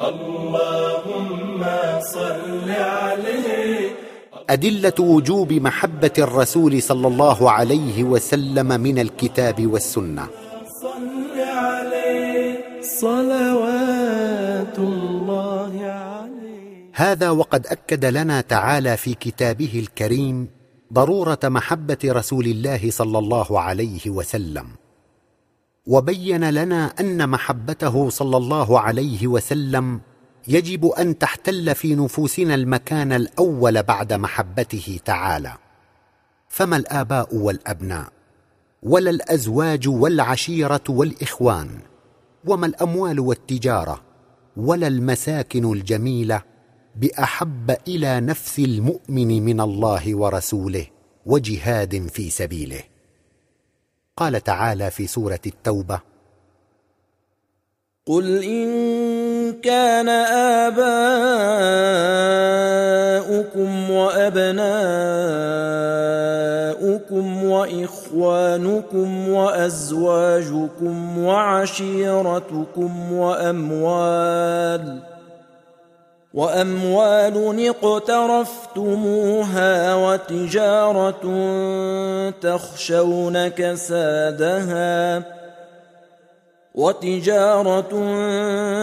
اللهم صل عليه. أدلة وجوب محبة الرسول صلى الله عليه وسلم من الكتاب والسنة. صل عليه. صلوات الله عليه. هذا وقد أكد لنا تعالى في كتابه الكريم ضرورة محبة رسول الله صلى الله عليه وسلم. وبين لنا أن محبته صلى الله عليه وسلم يجب أن تحتل في نفوسنا المكان الأول بعد محبته تعالى. فما الآباء والأبناء؟ ولا الأزواج والعشيرة والإخوان؟ وما الأموال والتجارة؟ ولا المساكن الجميلة؟ بأحب إلى نفس المؤمن من الله ورسوله وجهاد في سبيله. قال تعالى في سورة التوبة. قل إن كان آباؤكم وأبناؤكم وإخوانكم وأزواجكم وعشيرتكم وأموال وأموال اقترفتموها وتجارة تخشون كسادها وتجارة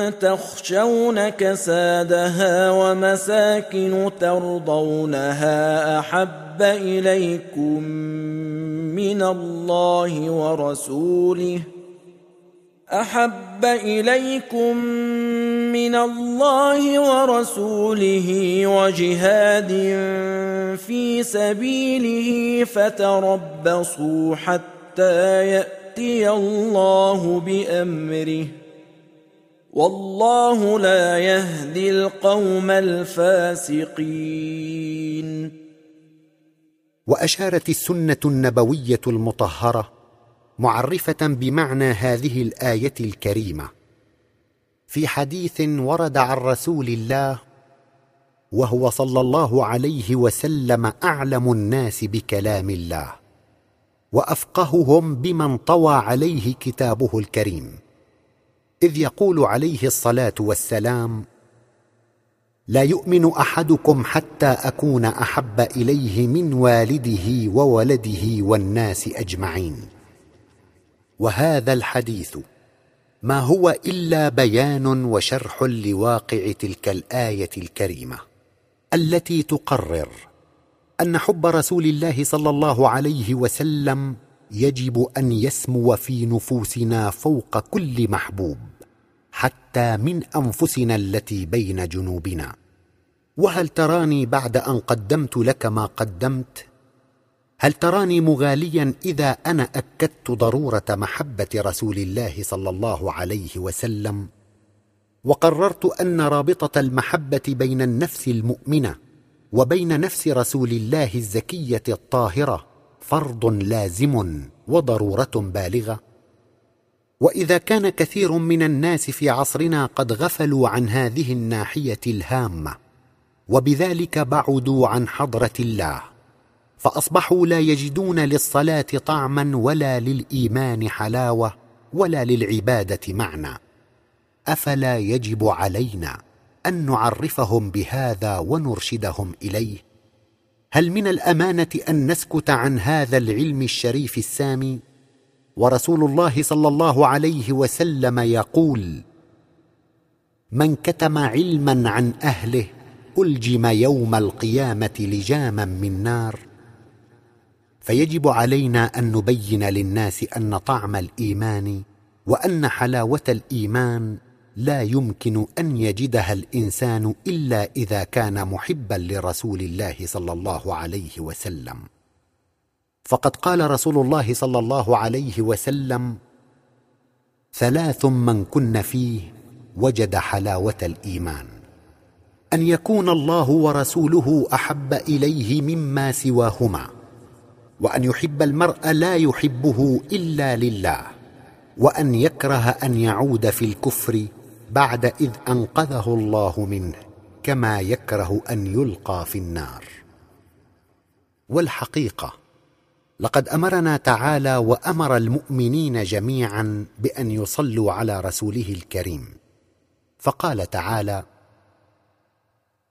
تخشون كسادها ومساكن ترضونها أحب إليكم من الله ورسوله أحب إليكم من الله ورسوله وجهاد في سبيله فتربصوا حتى يأتي الله بأمره. والله لا يهدي القوم الفاسقين. وأشارت السنة النبوية المطهرة معرفة بمعنى هذه الآية الكريمة. في حديث ورد عن رسول الله وهو صلى الله عليه وسلم أعلم الناس بكلام الله وأفقههم بمن طوى عليه كتابه الكريم. إذ يقول عليه الصلاة والسلام لا يؤمن أحدكم حتى أكون أحب إليه من والده وولده والناس أجمعين. وهذا الحديث ما هو إلا بيان وشرح لواقع تلك الآية الكريمة التي تقرر أن حب رسول الله صلى الله عليه وسلم يجب أن يسمو في نفوسنا فوق كل محبوب حتى من أنفسنا التي بين جنوبنا. وهل تراني بعد أن قدمت لك ما قدمت؟ هل تراني مغاليا إذا أنا أكدت ضرورة محبة رسول الله صلى الله عليه وسلم؟ وقررت أن رابطة المحبة بين النفس المؤمنة وبين نفس رسول الله الزكية الطاهرة فرض لازم وضرورة بالغة؟ وإذا كان كثير من الناس في عصرنا قد غفلوا عن هذه الناحية الهامة وبذلك بعدوا عن حضرة الله. فأصبحوا لا يجدون للصلاة طعما ولا للإيمان حلاوة ولا للعبادة معنى. أفلا يجب علينا أن نعرفهم بهذا ونرشدهم إليه؟ هل من الأمانة أن نسكت عن هذا العلم الشريف السامي؟ ورسول الله صلى الله عليه وسلم يقول من كتم علما عن أهله ألجم يوم القيامة لجاما من نار. فيجب علينا أن نبين للناس أن طعم الإيمان وأن حلاوة الإيمان لا يمكن أن يجدها الإنسان إلا إذا كان محبا لرسول الله صلى الله عليه وسلم. فقد قال رسول الله صلى الله عليه وسلم ثلاث من كن فيه وجد حلاوة الإيمان. أن يكون الله ورسوله أحب إليه مما سواهما. وأن يحب المرء لا يحبه إلا لله وأن يكره أن يعود في الكفر بعد إذ أنقذه الله منه كما يكره أن يلقى في النار. والحقيقة لقد أمرنا تعالى وأمر المؤمنين جميعا بأن يصلوا على رسوله الكريم فقال تعالى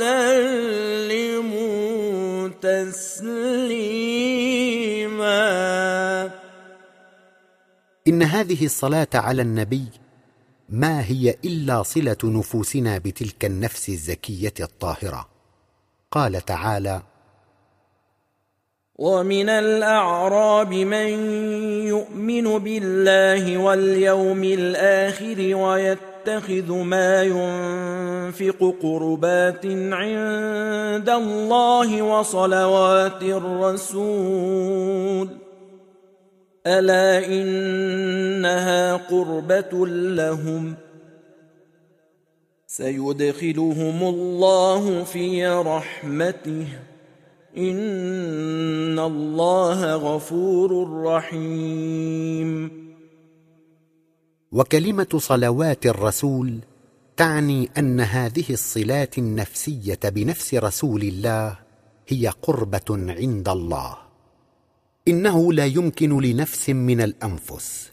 وسلموا تسليما. إن هذه الصلاة على النبي ما هي إلا صلة نفوسنا بتلك النفس الزكية الطاهرة. قال تعالى ومن الأعراب من يؤمن بالله واليوم الآخر ويتخذ ما ينفق قربات عند الله وصلوات الرسول. ألا إنها قربة لهم. سيدخلهم الله في رحمته. إن الله غفور رحيم. وكلمة صلوات الرسول تعني أن هذه الصلات النفسية بنفس رسول الله هي قربة عند الله. إنه لا يمكن لنفس من الأنفس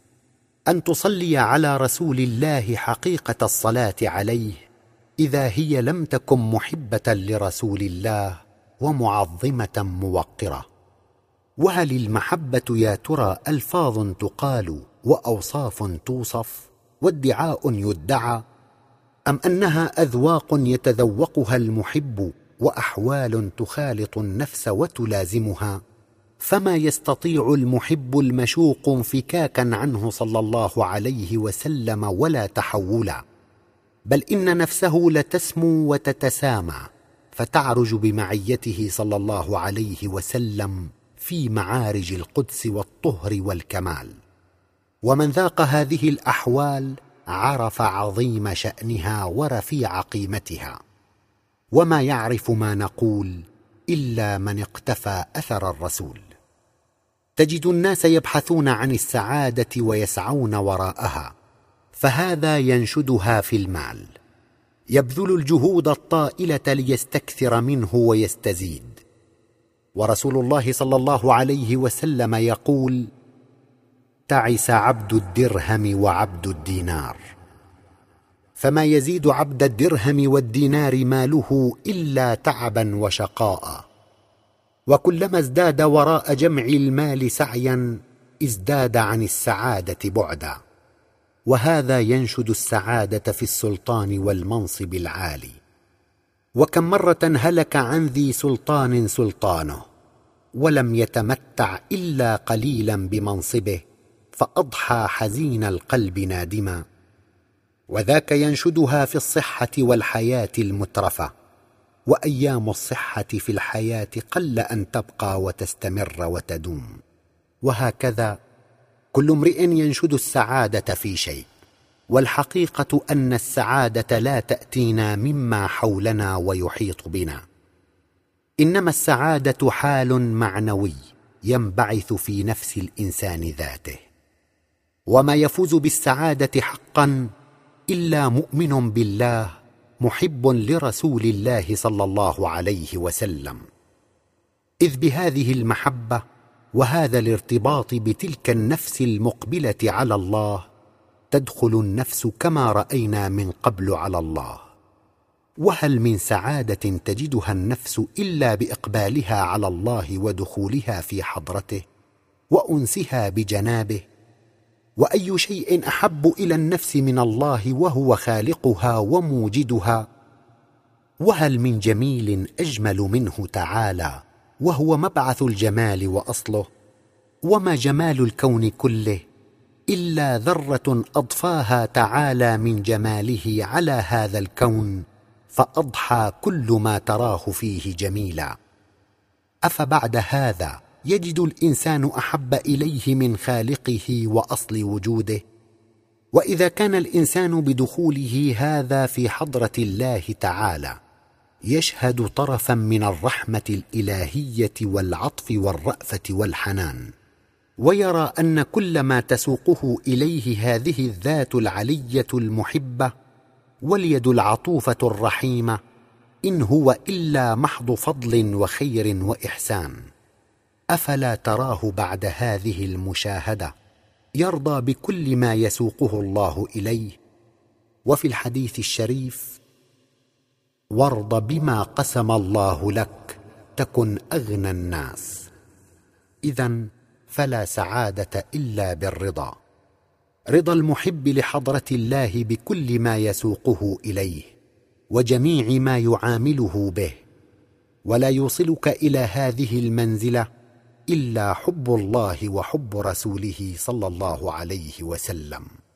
أن تصلي على رسول الله حقيقة الصلاة عليه إذا هي لم تكن محبة لرسول الله ومعظمة موقرة. وهل المحبة يا ترى ألفاظ تقال وأوصاف توصف وادعاء يدعى أم أنها أذواق يتذوقها المحب وأحوال تخالط النفس وتلازمها؟ فما يستطيع المحب المشوق انفكاكا عنه صلى الله عليه وسلم ولا تحولا؟ بل إن نفسه لتسمو وتتسامى فتعرج بمعيته صلى الله عليه وسلم في معارج القدس والطهر والكمال. ومن ذاق هذه الأحوال عرف عظيم شأنها ورفيع قيمتها. وما يعرف ما نقول إلا من اقتفى أثر الرسول. تجد الناس يبحثون عن السعادة ويسعون وراءها فهذا ينشدها في المال. يبذل الجهود الطائلة ليستكثر منه ويستزيد. ورسول الله صلى الله عليه وسلم يقول تعس عبد الدرهم وعبد الدينار. فما يزيد عبد الدرهم والدينار ماله إلا تعبا وشقاء. وكلما ازداد وراء جمع المال سعيا ازداد عن السعادة بعدا. وهذا ينشد السعادة في السلطان والمنصب العالي. وكم مرة هلك عن ذي سلطان سلطانه ولم يتمتع إلا قليلا بمنصبه فأضحى حزين القلب نادما وذاك ينشدها في الصحة والحياة المترفة وأيام الصحة في الحياة قل أن تبقى وتستمر وتدوم. وهكذا كل امرئ ينشد السعادة في شيء والحقيقة أن السعادة لا تأتينا مما حولنا ويحيط بنا. إنما السعادة حال معنوي ينبعث في نفس الإنسان ذاته. وما يفوز بالسعادة حقا إلا مؤمن بالله محب لرسول الله صلى الله عليه وسلم. إذ بهذه المحبة وهذا الارتباط بتلك النفس المقبلة على الله تدخل النفس كما رأينا من قبل على الله. وهل من سعادة تجدها النفس إلا بإقبالها على الله ودخولها في حضرته وأنسها بجنابه؟ وأي شيء أحب إلى النفس من الله وهو خالقها وموجدها وهل من جميل أجمل منه تعالى وهو مبعث الجمال وأصله وما جمال الكون كله إلا ذرة أضفاها تعالى من جماله على هذا الكون فأضحى كل ما تراه فيه جميلا. أفبعد هذا يجد الإنسان أحب إليه من خالقه وأصل وجوده. وإذا كان الإنسان بدخوله هذا في حضرة الله تعالى يشهد طرفا من الرحمة الإلهية والعطف والرأفة والحنان. ويرى أن كل ما تسوقه إليه هذه الذات العلية المحبة واليد العطوفة الرحيمة إن هو إلا محض فضل وخير وإحسان. أفلا تراه بعد هذه المشاهدة؟ يرضى بكل ما يسوقه الله إليه. وفي الحديث الشريف وارض بما قسم الله لك تكن أغنى الناس. اذا فلا سعادة إلا بالرضا. رضا المحب لحضرة الله بكل ما يسوقه إليه وجميع ما يعامله به. ولا يوصلك إلى هذه المنزلة إلا حب الله وحب رسوله صلى الله عليه وسلم.